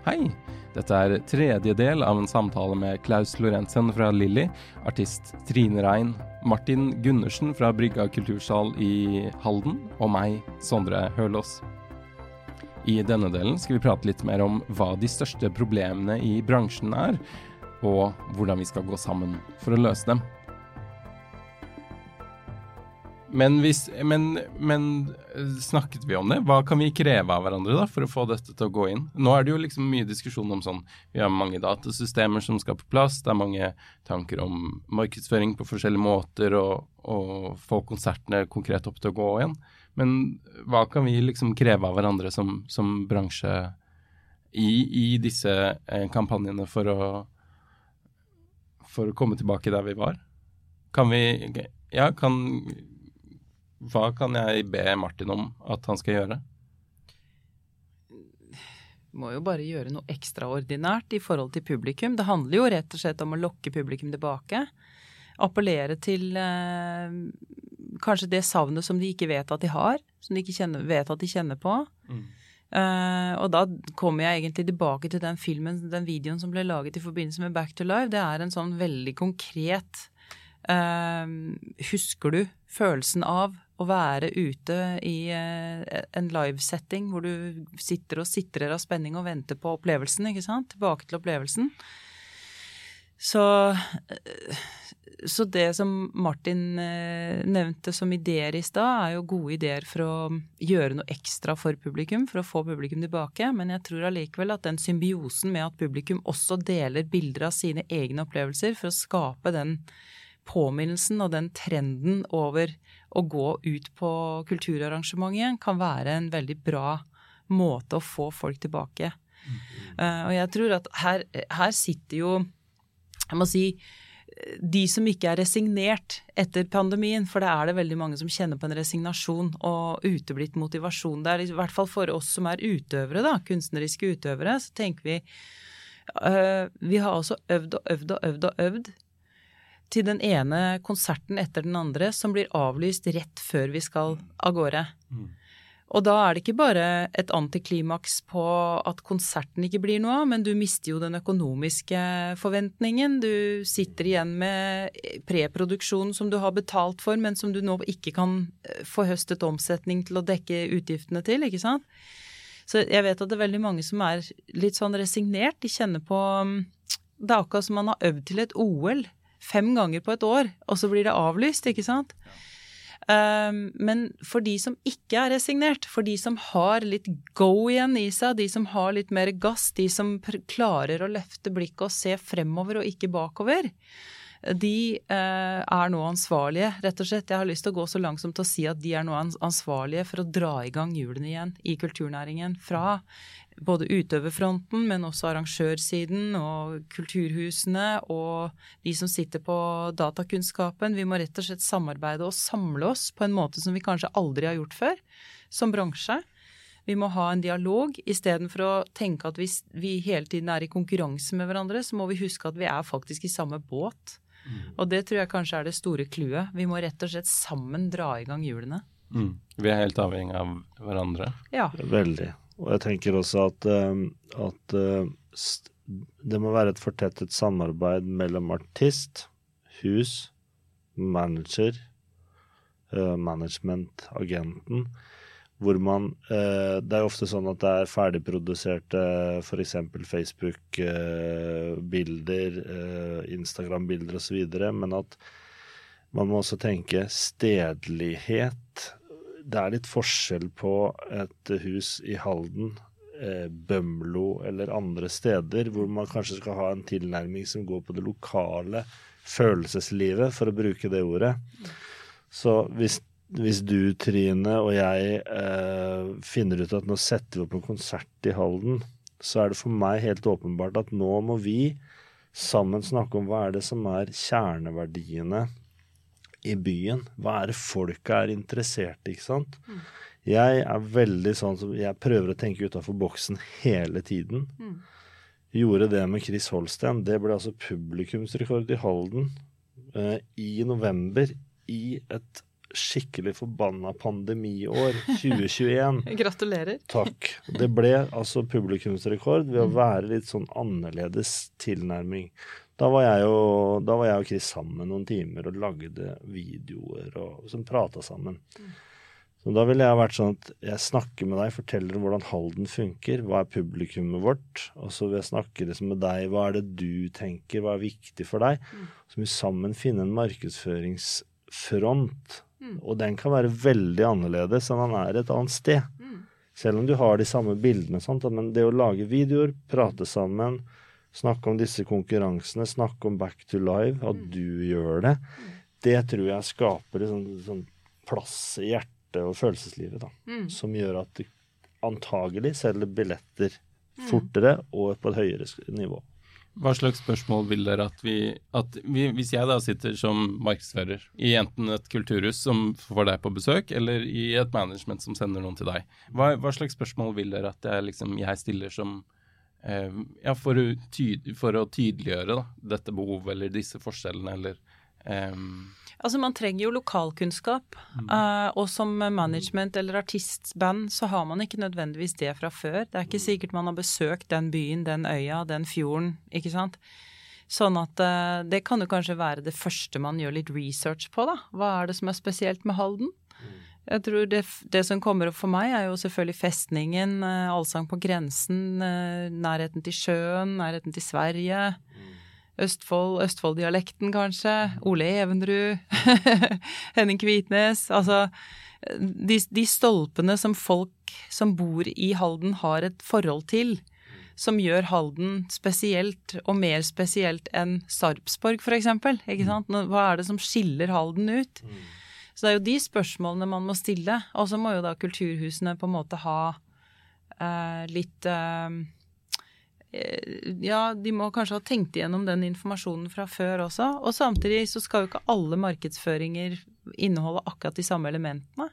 Hei! Dette er tredje del av en samtale med Klaus Lorentzen fra Lilly, artist Trine Rein, Martin Gundersen fra Brygga kultursal i Halden og meg, Sondre Hølås. I denne delen skal vi prate litt mer om hva de største problemene i bransjen er, og hvordan vi skal gå sammen for å løse dem. Men, hvis, men, men, snakket vi om det? Hva kan vi kreve av hverandre da, for å få dette til å gå inn? Nå er det jo liksom mye diskusjon om sånn Vi har mange datasystemer som skal på plass. Det er mange tanker om markedsføring på forskjellige måter og, og få konsertene konkret opp til å gå igjen. Men hva kan vi liksom kreve av hverandre som, som bransje i, i disse eh, kampanjene for å, for å komme tilbake der vi var? Kan vi Ja, kan hva kan jeg be Martin om at han skal gjøre? Må jo bare gjøre noe ekstraordinært i forhold til publikum. Det handler jo rett og slett om å lokke publikum tilbake. Appellere til eh, kanskje det savnet som de ikke vet at de har. Som de ikke kjenner, vet at de kjenner på. Mm. Uh, og da kommer jeg egentlig tilbake til den filmen, den videoen som ble laget i forbindelse med Back to Live. Det er en sånn veldig konkret uh, Husker du følelsen av å være ute i eh, en livesetting hvor du sitter og sitrer av spenning og venter på opplevelsen, ikke sant? Tilbake til opplevelsen. Så, eh, så det som Martin eh, nevnte som ideer i stad, er jo gode ideer for å gjøre noe ekstra for publikum, for å få publikum tilbake. Men jeg tror allikevel at den symbiosen med at publikum også deler bilder av sine egne opplevelser, for å skape den påminnelsen og den trenden over å gå ut på kulturarrangementet kan være en veldig bra måte å få folk tilbake. Mm. Uh, og jeg tror at her, her, sitter jo Jeg må si de som ikke er resignert etter pandemien, for det er det veldig mange som kjenner på en resignasjon og uteblitt motivasjon. Det er i hvert fall for oss som er utøvere, da, kunstneriske utøvere, så tenker vi uh, Vi har også øvd og øvd og øvd og øvd til den ene konserten etter den andre som blir avlyst rett før vi skal av gårde. Mm. Og da er det ikke bare et antiklimaks på at konserten ikke blir noe av, men du mister jo den økonomiske forventningen. Du sitter igjen med preproduksjonen som du har betalt for, men som du nå ikke kan eh, få høstet omsetning til å dekke utgiftene til, ikke sant. Så jeg vet at det er veldig mange som er litt sånn resignert. De kjenner på mm, Det er akkurat som man har øvd til et OL fem ganger på et år, og så blir det avlyst, ikke sant? Um, men for de som ikke er resignert, for de som har litt go igjen i seg, de som har litt mer gass, de som klarer å løfte blikket og se fremover og ikke bakover, de eh, er nå ansvarlige, rett og slett. Jeg har lyst til å gå så langt som til å si at de er nå ansvarlige for å dra i gang hjulene igjen i kulturnæringen. Fra både utøverfronten, men også arrangørsiden og kulturhusene og de som sitter på datakunnskapen. Vi må rett og slett samarbeide og samle oss på en måte som vi kanskje aldri har gjort før, som bransje. Vi må ha en dialog istedenfor å tenke at hvis vi hele tiden er i konkurranse med hverandre, så må vi huske at vi er faktisk i samme båt. Mm. Og det tror jeg kanskje er det store clouet. Vi må rett og slett sammen dra i gang hjulene. Mm. Vi er helt avhengig av hverandre. Ja. Veldig. Og jeg tenker også at, eh, at eh, det må være et fortettet samarbeid mellom artist, hus, manager, eh, management, agenten. Hvor man Det er ofte sånn at det er ferdigproduserte f.eks. Facebook-bilder, Instagram-bilder osv., men at man må også tenke stedlighet det er litt forskjell på et hus i Halden, eh, Bømlo eller andre steder, hvor man kanskje skal ha en tilnærming som går på det lokale følelseslivet, for å bruke det ordet. Så hvis, hvis du, Trine, og jeg eh, finner ut at nå setter vi opp en konsert i Halden, så er det for meg helt åpenbart at nå må vi sammen snakke om hva er det som er kjerneverdiene i byen. Hva er det folka er interessert i, ikke sant? Mm. Jeg er veldig sånn som Jeg prøver å tenke utafor boksen hele tiden. Mm. Gjorde det med Chris Holsten. Det ble altså publikumsrekord i Halden eh, i november i et skikkelig forbanna pandemiår 2021. Gratulerer. Takk. Det ble altså publikumsrekord ved å være litt sånn annerledes tilnærming. Da var jeg og, da var jeg og Chris sammen noen timer og lagde videoer og som prata sammen. Så da ville jeg vært sånn at jeg snakker med deg, forteller om hvordan Halden funker, hva er publikummet vårt, og så vil jeg snakke liksom med deg, hva er det du tenker, hva er viktig for deg? Så må vi sammen finne en markedsføringsfront, og den kan være veldig annerledes enn den er et annet sted. Selv om du har de samme bildene, sant? men det å lage videoer, prate sammen, snakke om disse konkurransene, snakke om Back to Live, at du gjør det, det tror jeg skaper en sånn, sånn plass i hjertet og følelseslivet, da, som gjør at du antagelig selger billetter fortere og på et høyere nivå. Hva slags spørsmål vil dere at vi, at vi Hvis jeg da sitter som markedsfører i enten et kulturhus som får deg på besøk, eller i et management som sender noen til deg, hva, hva slags spørsmål vil dere at jeg, liksom, jeg stiller som eh, Ja, for å, tyd, for å tydeliggjøre da, dette behovet eller disse forskjellene, eller ehm, Altså, man trenger jo lokalkunnskap. eh, og som management eller artistband så har man ikke nødvendigvis det fra før. Det er ikke sikkert man har besøkt den byen, den øya, den fjorden, ikke sant. Sånn at uh, det kan jo kanskje være det første man gjør litt research på, da. Hva er det som er spesielt med Halden? Jeg tror det, det som kommer opp for meg, er jo selvfølgelig festningen, uh, Allsang på grensen, nærheten til sjøen, nærheten til Sverige. Østfold, Østfold-dialekten kanskje, Ole Evenrud, Henning Kvitnes. Altså de, de stolpene som folk som bor i Halden har et forhold til, som gjør Halden spesielt, og mer spesielt enn Sarpsborg f.eks. Ikke sant? Hva er det som skiller Halden ut? Så det er jo de spørsmålene man må stille. Og så må jo da kulturhusene på en måte ha eh, litt eh, Ja, de må kanskje ha tenkt igjennom den informasjonen fra før også. Og samtidig så skal jo ikke alle markedsføringer inneholde akkurat de samme elementene.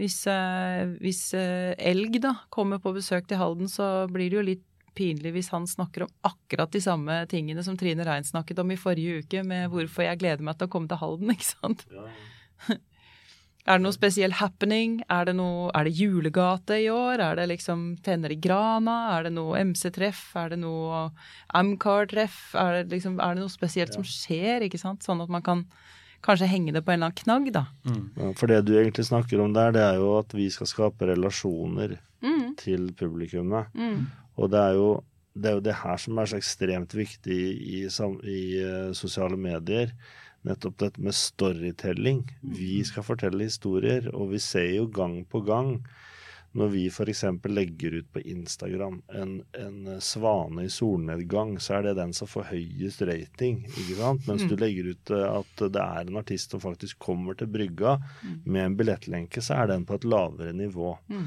Hvis, eh, hvis eh, elg da kommer på besøk til Halden, så blir det jo litt pinlig hvis han snakker om akkurat de samme tingene som Trine Rein snakket om i forrige uke, med hvorfor jeg gleder meg til å komme til Halden, ikke sant. Er det noe spesiell happening? Er det, noe, er det julegate i år? Er det liksom Tenner i Grana? Er det noe MC-treff? Er det noe Amcar-treff? Er, det liksom, er det noe spesielt som skjer, ikke sant? Sånn at man kan kanskje henge det på en eller annen knagg, da. Ja, For det du egentlig snakker om der, det er jo at vi skal skape relasjoner Mm, til publikummet. mm, Og det er jo det, er jo det her som er så ekstremt viktig i, i, i i sosiale medier. Nettopp dette med storytelling. Vi skal fortelle historier, og vi ser jo gang på gang når vi f.eks. legger ut på Instagram en, en svane i solnedgang, så er det den som får høyest rating. ikke sant? Mens du legger ut eh, at det er en artist som faktisk kommer til brygga med en billettlenke, så er den på et lavere nivå. mm.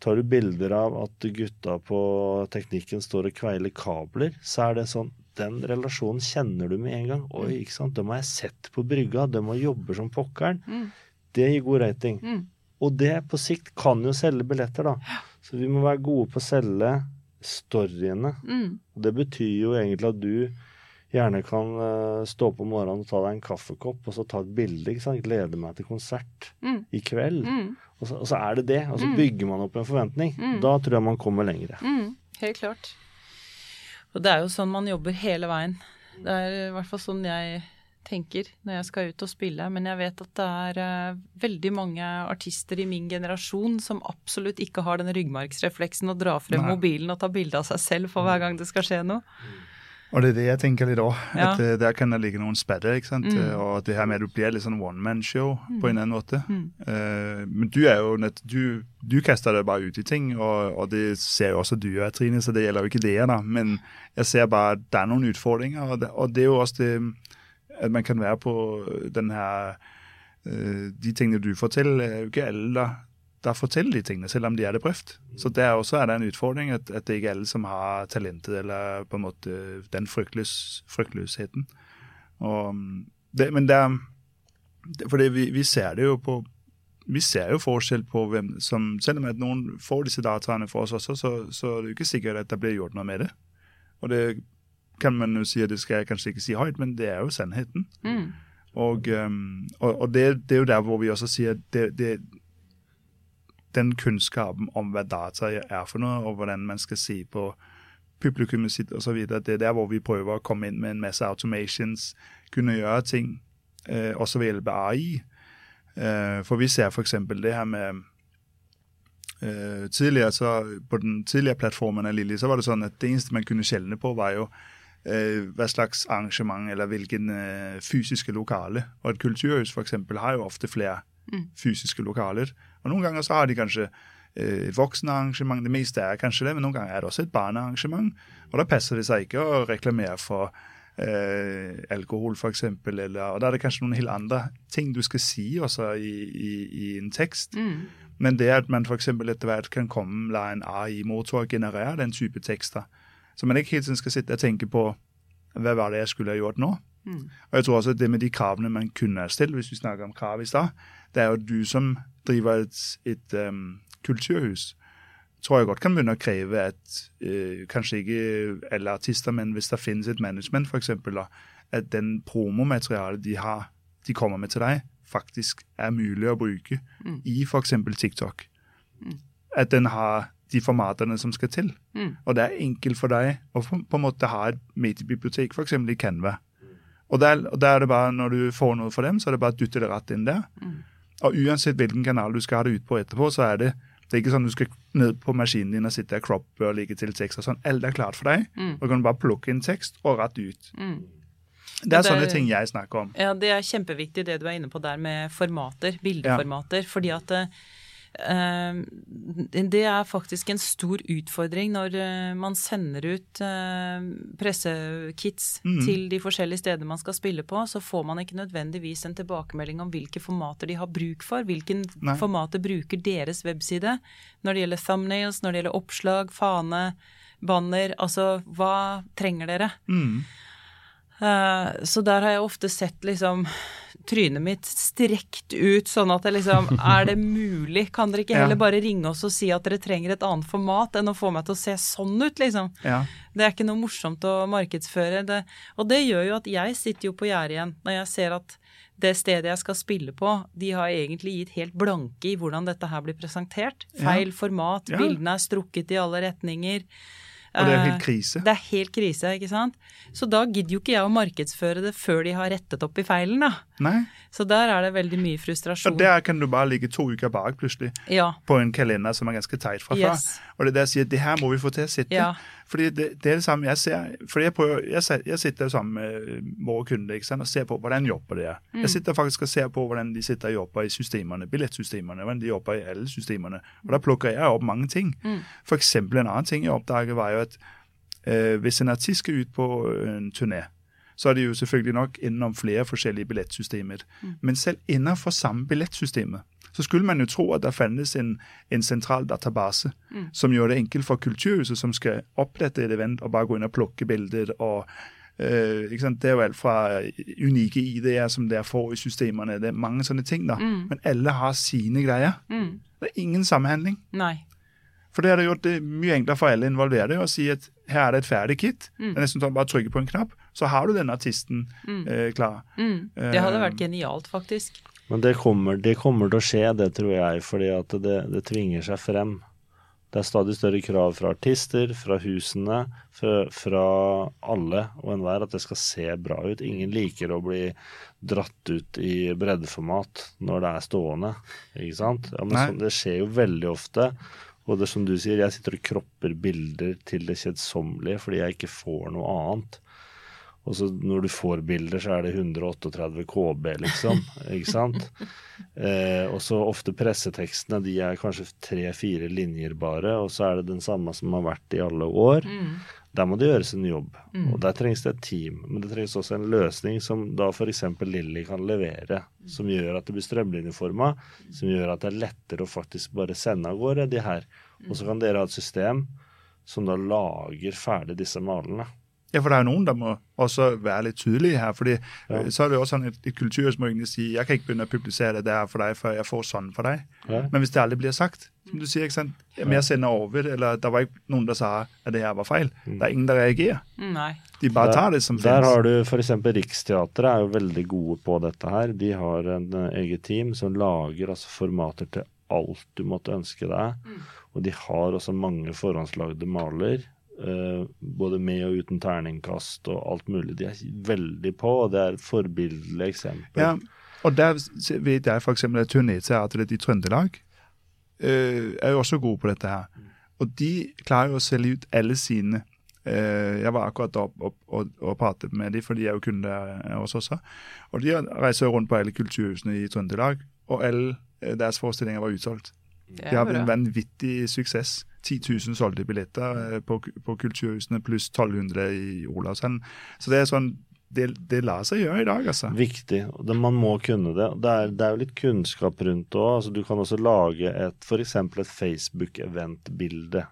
Tar du bilder av at gutta på teknikken står og kveiler kabler, så er det sånn Den relasjonen kjenner du med en gang. Oi, ikke sant. Dem har jeg sett på brygga. Dem har jobber som pokkeren. Mm. Det gir god rating. Mm. Og det på sikt kan jo selge billetter, da. Så vi må være gode på å selge storyene. Mm. Det betyr jo egentlig at du gjerne kan eh, stå om morgenen og ta deg en kaffekopp og så ta et bilde. ikke sant? Glede meg til konsert Mm. i kveld. Mm. Og, så, og så er det det. Og så bygger man opp en forventning. Mm. Da tror jeg man kommer lenger. Mm, helt klart. Og det er jo sånn man jobber hele veien. Det er i hvert fall sånn jeg tenker når jeg skal ut og spille. Men jeg vet at det er uh, veldig mange artister i min generasjon som absolutt ikke har den ryggmargsrefleksen å dra frem Nei. mobilen og ta bilde av seg selv for hver gang det skal skje noe. Og det er det jeg tenker litt òg. Ja. At eh, der kan det ligge noen sperrer. ikke sant? Mm. Eh, Og det her med at du blir litt sånn one man-show på en eller annen måte. Mm. Uh, men du er jo nett, du, du kaster deg bare ut i ting, og, og det ser jo også du gjør, Trine, så det gjelder jo ikke det. da. Men jeg ser bare at det er noen utfordringer, og det, og det er jo også det at man kan være på den her uh, De tingene du får til, er jo ikke alle der, der til de tingene, selv om de det prøvd. Så det også er det en utfordring at, at det ikke er alle som har talentet eller på en måte den fryktløs, fryktløsheten. Og mm, det, men det er fordi vi, vi ser det jo på vi ser jo forskjell på hvem som Selv om at noen får disse dataene for oss også, så, så er det jo ikke sikkert at det blir gjort noe med det. Og det kan man jo si at det skal jeg kanskje ikke si høyt, men det er jo sannheten. Mm. Og, um, og, og det, det, er jo der hvor vi også sier at det, det, den kunnskapen om hva data er for noe, og hvordan man skal se på publikummet sitt osv. Det er der hvor vi prøver å komme inn med en masse automations, kunne gjøre ting, eh, også ved hjelp av AI. Eh, for vi ser f.eks. det her med eh, tidligere så, På den tidligere plattformen av Lilly så var det sånn at det eneste man kunne skjelne på, var jo eh, hva slags arrangement eller hvilken fysiske lokale. Og et kulturhus f.eks. har jo ofte flere mm. fysiske lokaler. Og noen ganger så har de kanskje eh, et voksenarrangement. Det meste er kanskje det, men noen ganger er det også et barnearrangement. Og da passer det seg ikke å reklamere for eh, alkohol, f.eks. Og da er det kanskje noen helt andre ting du skal si også i, i, i en tekst. Mm. Men det at man f.eks. etter hvert kan komme, la en AI-motor generere den type tekster. Så man ikke helt tiden skal sitte og tenke på hva var det jeg skulle ha gjort nå. Mm. Og jeg tror også at det med de kravene man kunne ha stilt, hvis vi snakker om krav i stad, det er jo du som driver et, et um, kulturhus, tror jeg godt kan begynne å kreve at uh, kanskje ikke alle artister, men hvis det finnes et management, f.eks., at den promomaterialet de har, de kommer med til deg, faktisk er mulig å bruke mm. i f.eks. TikTok. Mm. At den har de formatene som skal til. Mm. Og det er enkelt for deg å på en måte ha et mediebibliotek, f.eks. i Canva. Og der, og der, er det bare, Når du får noe for dem, så er det bare å dytte det rett inn der. Mm. Og uansett hvilken kanal du skal ha det ut på etterpå, så er det det er ikke sånn du skal ned på maskinen din og sitte og croppe og legge til tekst og sånn. Alt er klart for deg. Mm. Og du kan bare plukke inn tekst og rett ut. Mm. Det er sånne ting jeg snakker om. Ja, Det er kjempeviktig det du er inne på der med formater, bildeformater. Ja. fordi at Uh, det er faktisk en stor utfordring når uh, man sender ut uh, pressekits mm. til de forskjellige steder man skal spille på. Så får man ikke nødvendigvis en tilbakemelding om hvilke formater de har bruk for. Hvilken Nei. formater bruker deres webside når det gjelder thumbnails, når det gjelder oppslag, fane, banner. Altså, hva trenger dere? Mm. Så der har jeg ofte sett liksom trynet mitt strekt ut, sånn at det liksom Er det mulig? Kan dere ikke heller ja. bare ringe oss og si at dere trenger et annet format enn å få meg til å se sånn ut, liksom? Ja. Det er ikke noe morsomt å markedsføre. Det. Og det gjør jo at jeg sitter jo på gjerdet igjen når jeg ser at det stedet jeg skal spille på, de har egentlig gitt helt blanke i hvordan dette her blir presentert. Feil ja. format, bildene er strukket i alle retninger. Og det er helt krise. Det er helt krise, ikke sant. Så da gidder jo ikke jeg å markedsføre det før de har rettet opp i feilen, da. Nei. Så der er det veldig mye frustrasjon. Og der kan du bare ligge to uker bak plutselig, ja. på en kalender som er ganske teit fra før. Og det der sier det her må vi få til å sitte. Ja. Fordi det, det, er det samme jeg ser. Fordi jeg, prøver, jeg, jeg sitter sammen med våre kunder ikke sant, og ser på hvordan jobber de er. Mm. Jeg sitter faktisk og ser på hvordan de sitter og jobber i systemene, billettsystemene, hvordan de jobber i alle systemene. Og da plukker jeg opp mange ting. Mm. For eksempel en annen ting jeg oppdaget, var jo at øh, hvis en artist skal ut på en turné, så er det jo selvfølgelig nok innom flere forskjellige billettsystemer. Mm. Men selv innenfor samme billettsystemet så skulle man jo tro at det fantes en, en sentral database mm. som gjør det enkelt for kulturhuset som skal opprette et event, og bare gå inn og plukke bilder. og Uh, det er jo alt fra unike ID-er som dere får i systemene. Det er mange sånne ting. da. Mm. Men alle har sine greier. Mm. Det er ingen samhandling. Nei. For det hadde gjort det mye enklere for alle involverte å si at her er det et ferdig kit. Mm. Det er nesten sånn Bare å trykke på en knapp, så har du denne artisten mm. uh, klar. Mm. Det hadde vært genialt, faktisk. Men det kommer, det kommer, til å skje, det tror jeg, fordi at det, det, tvinger seg frem. Det er stadig større krav fra artister, fra husene, fra, fra alle og enhver at det skal se bra ut. Ingen liker å bli dratt ut i breddeformat når det er stående, ikke sant. Ja, men så, det skjer jo veldig ofte. Og det er som du sier, jeg sitter og kropper bilder til det kjedsommelige fordi jeg ikke får noe annet. Og så når du får bilder, så er det 138 KB, liksom. ikke sant? Eh, og så ofte pressetekstene, de er kanskje tre-fire linjer bare, og så er det den samme som har vært i alle år. Mm. Der må det gjøres en jobb, mm. og der trengs det et team. Men det trengs også en løsning som da f.eks. Lilly kan levere, som gjør at det blir strømlinjeforma, som gjør at det er lettere å faktisk bare sende av gårde de her. Og så kan dere ha et system som da lager ferdig disse malene. Ja, for det er noen der må også være litt tydelige her. fordi ja. så er det jo også sånn et, et kultur som må egentlig si jeg kan ikke begynne å publisere det der for deg før jeg får sånn for deg. Ja. Men hvis det aldri blir sagt, som du sier, ikke sant? jeg sender over, eller det var ikke noen der sa at det her var feil. Mm. Det er ingen der reagerer. Nei. De bare tar det som Der har du f.eks. Riksteatret er jo veldig gode på dette her. De har en eh, eget team som lager altså formater til alt du måtte ønske deg. Og de har også mange forhåndslagde maler. Eh, både med og uten terningkast og alt mulig. De er veldig på, og det er et forbilledlig eksempel. Ja, og der vet jeg f.eks. at turnéteatret i Trøndelag øh, er jo også gode på dette her. Og de klarer jo å selge ut alle sine. Uh, jeg var akkurat opp og, og, og pratet med dem, for de er jo kunder hos oss. Og de reiser rundt på alle kulturhusene i Trøndelag, og alle deres forestillinger var utsolgt. De har er en vanvittig suksess. 10 000 solgte billetter eh, på, på kulturhusene, pluss 1200 i Olavshallen. Så det er sånn det, det lar seg gjøre i dag, altså. Viktig. det, Man må kunne det. Det er, det er jo litt kunnskap rundt det òg. Altså, du kan også lage et f.eks. et Facebook-event-bilde.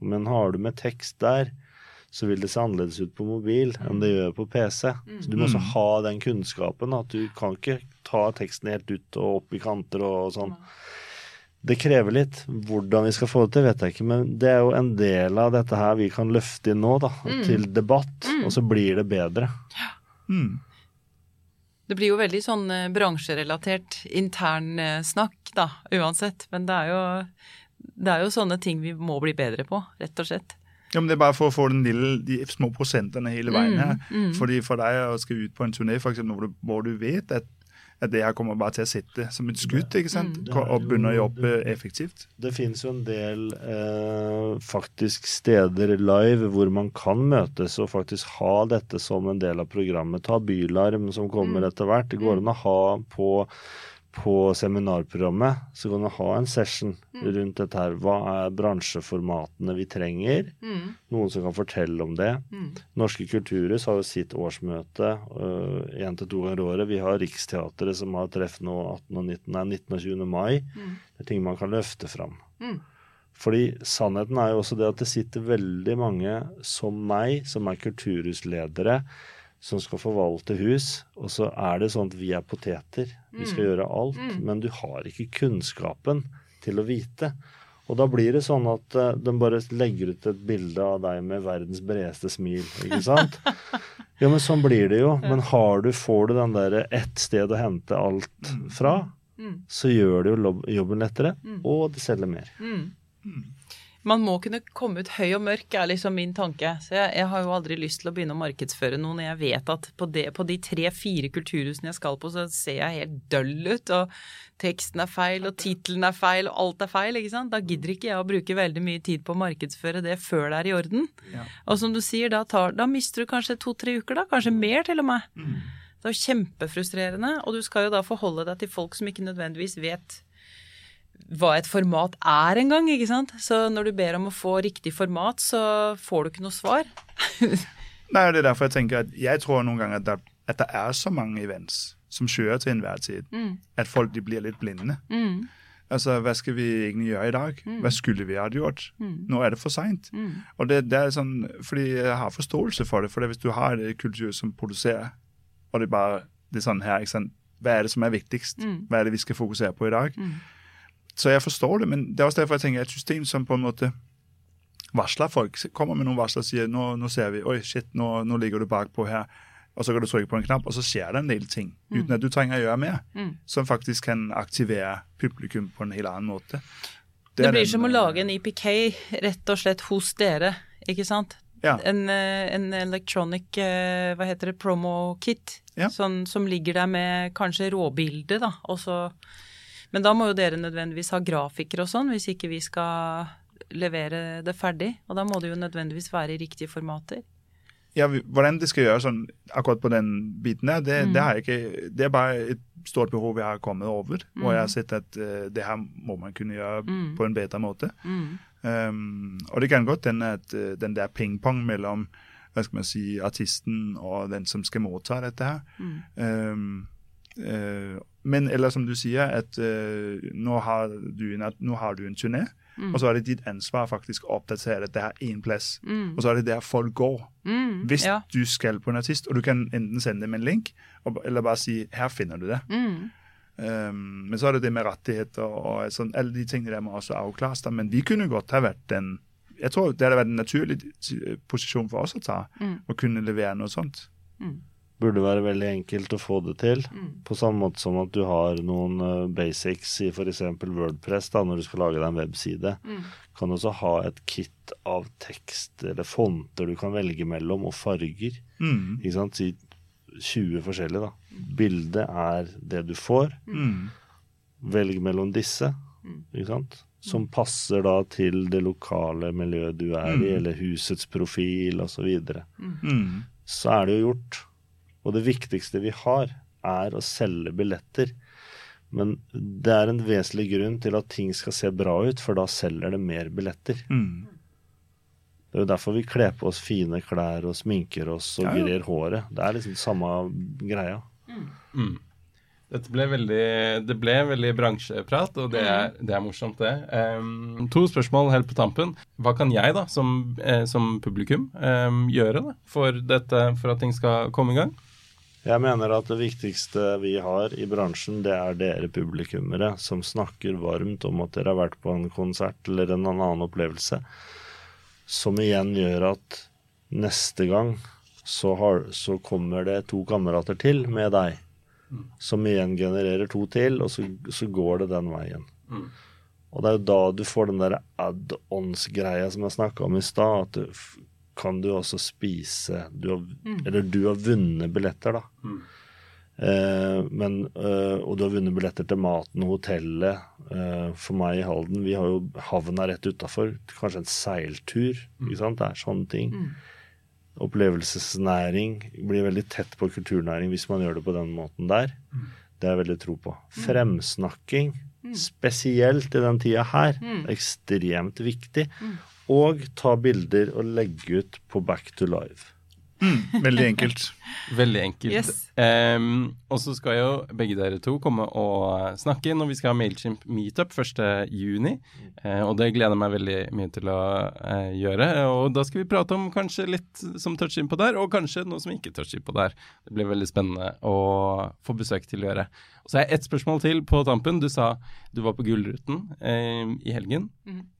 Men har du med tekst der, så vil det se annerledes ut på mobil enn det gjør på PC. Så du må også Mm. ha den kunnskapen. At du kan ikke ta teksten helt ut og opp i kanter og, og sånn. Det krever litt. Hvordan vi skal få det til, vet jeg ikke. Men det er jo en del av dette her vi kan løfte inn nå, da. Til debatt. Og så blir det bedre. Mm. Det blir jo veldig sånn eh, bransjerelatert intern eh, da, uansett. Men det er, jo, det er jo sånne ting vi må bli bedre på, rett og slett. Ja, men Det er bare for å få den lille, de små prosentene hele veien her. mm. Fordi For deg å skal ut på en turné for eksempel, hvor, du, hvor du vet at det her kommer bare til å sitte som et skudd ikke sant? Mm. og begynne å jobbe effektivt. Det finnes jo en del eh, faktisk steder live hvor man kan møtes og faktisk ha dette som en del av programmet. Ta Bylarm som kommer etter hvert. Det går an å ha på, på seminarprogrammet så kan du ha en session rundt dette her. Hva er bransjeformatene vi trenger? Mm. Noen som kan fortelle om det. Mm. Norske kulturhus har jo sitt årsmøte én til to ganger i året. Vi har Riksteatret som har treff nå 18. og 19, nei, 19. og 20. mai. Mm. Det er ting man kan løfte fram. Mm. Fordi sannheten er jo også det at det sitter veldig mange som meg, som er kulturhusledere, som skal forvalte hus, og så er det sånn at vi er poteter. Vi skal gjøre alt, men du har ikke kunnskapen til å vite. Og da blir det sånn at uh, de bare legger ut et bilde av deg med verdens bredeste smil, ikke sant? Ja, men sånn blir det jo. Men har du, får du den derre ett sted å hente alt fra, Mm. så gjør det jo jobben lettere, og det selger mer. Mm. Man må kunne komme ut høy og mørk, er liksom min tanke. Så jeg, jeg har jo aldri lyst til å begynne å markedsføre noe når jeg vet at på, det, på de tre-fire kulturhusene jeg skal på, så ser jeg helt døll ut, og teksten er feil, og tittelen er feil, og alt er feil, ikke sant. Da gidder ikke jeg å bruke veldig mye tid på å markedsføre det før det er i orden. Ja. Og som du sier, da, tar, da mister du kanskje to-tre uker, da. Kanskje mer, til og med. Det er jo kjempefrustrerende, og du skal jo da forholde deg til folk som ikke nødvendigvis vet hva et format er engang, ikke sant. Så når du ber om å få riktig format, så får du ikke noe svar. Nei, Det er derfor jeg tenker at jeg tror noen ganger at det, at det er så mange events som kjører til enhver tid, at folk de blir litt blinde. Mm. Altså, Hva skal vi egentlig gjøre i dag? Hva skulle vi ha gjort? Nå er det for seint. Og det, det er sånn, fordi jeg har forståelse for det. for Hvis du har en kultur som produserer, og det er bare det er sånn her, ikke sant? hva er det som er viktigst? Hva er det vi skal fokusere på i dag? Så jeg forstår det, men det er også derfor jeg tenker et system som på en måte varsler folk. Kommer med noen varsler og sier nå, nå ser vi, oi shit, nå, nå ligger du bakpå her. Og så kan du trykke på en knapp, og så skjer det en del ting. Uten at du trenger å gjøre mer. Som faktisk kan aktivere publikum på en helt annen måte. Det, det blir den, som å eh, lage en IPK rett og slett hos dere, ikke sant? Ja. En, eh, en electronic eh, hva heter det, promo-kit Ja. sånn, som ligger der med kanskje råbildet, da. Og så, men da må jo dere nødvendigvis ha grafikere og sånn, hvis ikke vi skal levere det ferdig. Og da må det jo nødvendigvis være i riktige formater. Ja, Hvordan det skal gjøres sånn, akkurat på den biten der, det, det, har jeg ikke, det er bare et stort behov jeg har kommet over. og jeg har sett at uh, det her må man kunne gjøre på en bedre måte. Um, og det kan godt hende at uh, den der ping-pong mellom hva skal man si, artisten og den som skal motta dette her, um, men eller som du sier, at øh, nå, har du en, nå har du en turné, Mm. og så er det ditt ansvar faktisk å oppdatere at det er én plass. Mm. Og så er det der folk går. Mm. Hvis Ja. du skal på en artist, og du kan enten sende dem en link, eller bare si 'her finner du det'. Mm. Um, men så er det det med rettigheter og sånn, alle de tingene der må også avklares. da. Men vi kunne godt ha vært den Jeg tror det hadde vært en naturlig eh, posisjon for oss å ta, Mm. å kunne levere noe sånt. Burde være veldig enkelt å få det til. Mm. På samme måte som at du har noen eh, basics i f.eks. Wordpress da, når du skal lage deg en webside. Mm. Kan du også ha et kit av tekst eller fonter du kan velge mellom, og farger. Mm. Ikke sant? Si 20 forskjellige, da. Bildet er det du får. Mm. Velg mellom disse, ikke sant? Som passer da til det lokale miljøet du er i, Mm. eller husets profil osv. Så, videre. Mm. så er det jo gjort. Og det viktigste vi har, er å selge billetter. Men det er en vesentlig grunn til at ting skal se bra ut, for da selger det mer billetter. Mm. Det er jo derfor vi kler på oss fine klær og sminker oss og Ja, ja. grer håret. Det er liksom samme greia. Mm. Dette ble veldig, det ble veldig bransjeprat, og det er, det er morsomt, det. Um, to spørsmål helt på tampen. Hva kan jeg, da, som, eh, som publikum, um, gjøre da, for, dette, for at ting skal komme i gang? Jeg mener at det viktigste vi har i bransjen, det er dere publikummere som snakker varmt om at dere har vært på en konsert eller en annen opplevelse, som igjen gjør at neste gang så, har, så kommer det to kamerater til med deg, som igjen genererer to til, og så, så går det den veien. Mm. Og det er jo da du får den der add-ons-greia som jeg snakka om i stad, at du, kan du også spise du har, Eller du har vunnet billetter, da. Mm. Eh, men, eh, og du har vunnet billetter til maten og hotellet. Eh, for meg i Halden, vi har jo havna rett utafor. Kanskje en seiltur. Ikke sant? Det er sånne ting. Opplevelsesnæring blir veldig tett på kulturnæring hvis man gjør det på den måten der. Det har jeg veldig tro på. Fremsnakking, spesielt i den tida her, er ekstremt viktig. Og ta bilder og legge ut på Back to Live. Mm. Veldig enkelt. Veldig enkelt. Yes. Um, og så skal jo begge dere to komme og snakke når vi skal ha Mailchimp meetup 1.6. Uh, og det gleder jeg meg veldig mye til å uh, gjøre. Og da skal vi prate om kanskje litt som toucher innpå der, og kanskje noe som ikke toucher innpå der. Det blir veldig spennende å få besøk til å gjøre. Og så har jeg ett spørsmål til på tampen. Du sa du var på Gullruten uh, i helgen. Mhm.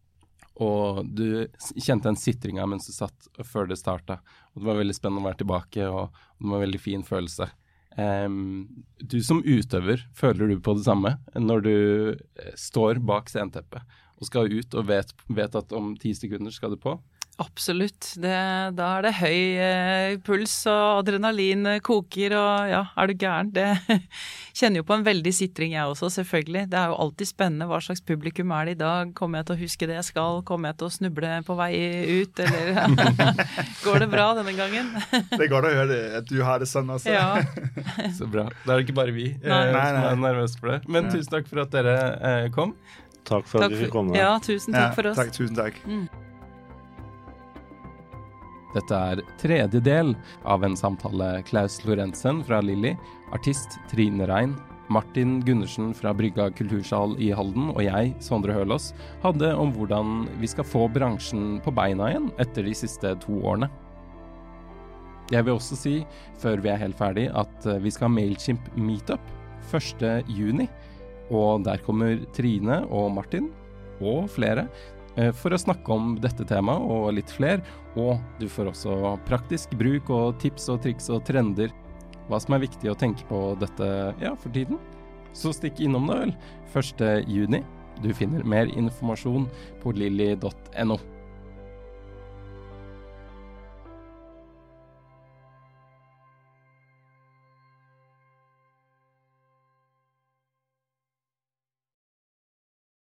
Og du kjente den sitringa mens du satt før det starta. Og det var veldig spennende å være tilbake, og det var en veldig fin følelse. Um, du som utøver, føler du på det samme når du eh, står bak sceneteppet og skal ut og vet, vet at om ti sekunder skal du på? Absolutt. Det, da er det høy eh, puls, og adrenalin eh, koker, og ja, er du gæren? Det kjenner jo på en veldig sitring, jeg også, selvfølgelig. Det er jo alltid spennende hva slags publikum er det i dag. Kommer jeg til å huske det jeg skal? Kommer jeg til å snuble på vei ut, eller går det bra denne gangen? Det er godt å høre det, at du har det sånn altså. Ja. Så bra. Da er det ikke bare vi eh, Nei. Nei, som er nervøse for det. Men Ja. tusen takk for at dere eh, kom. Takk for at Takk vi fikk komme. ja, tusen takk for oss. Takk, tusen takk. Dette er tredje del av en samtale Klaus Lorentzen fra Lilly, artist Trine Rein, Martin Gundersen fra Brygga kultursal i Halden og jeg, Sondre Hølås, hadde om hvordan vi skal få bransjen på beina igjen etter de siste to årene. Jeg vil også si, før vi er helt ferdig, at eh, vi skal ha Mailchimp meetup 1. juni. Og der kommer Trine og Martin, og flere, for å snakke om dette temaet og litt flere. Og du får også praktisk bruk og tips og triks og trender. Hva som er viktig å tenke på dette ja, for tiden. Så stikk innom det vel 1. juni. Du finner mer informasjon på lilly.no.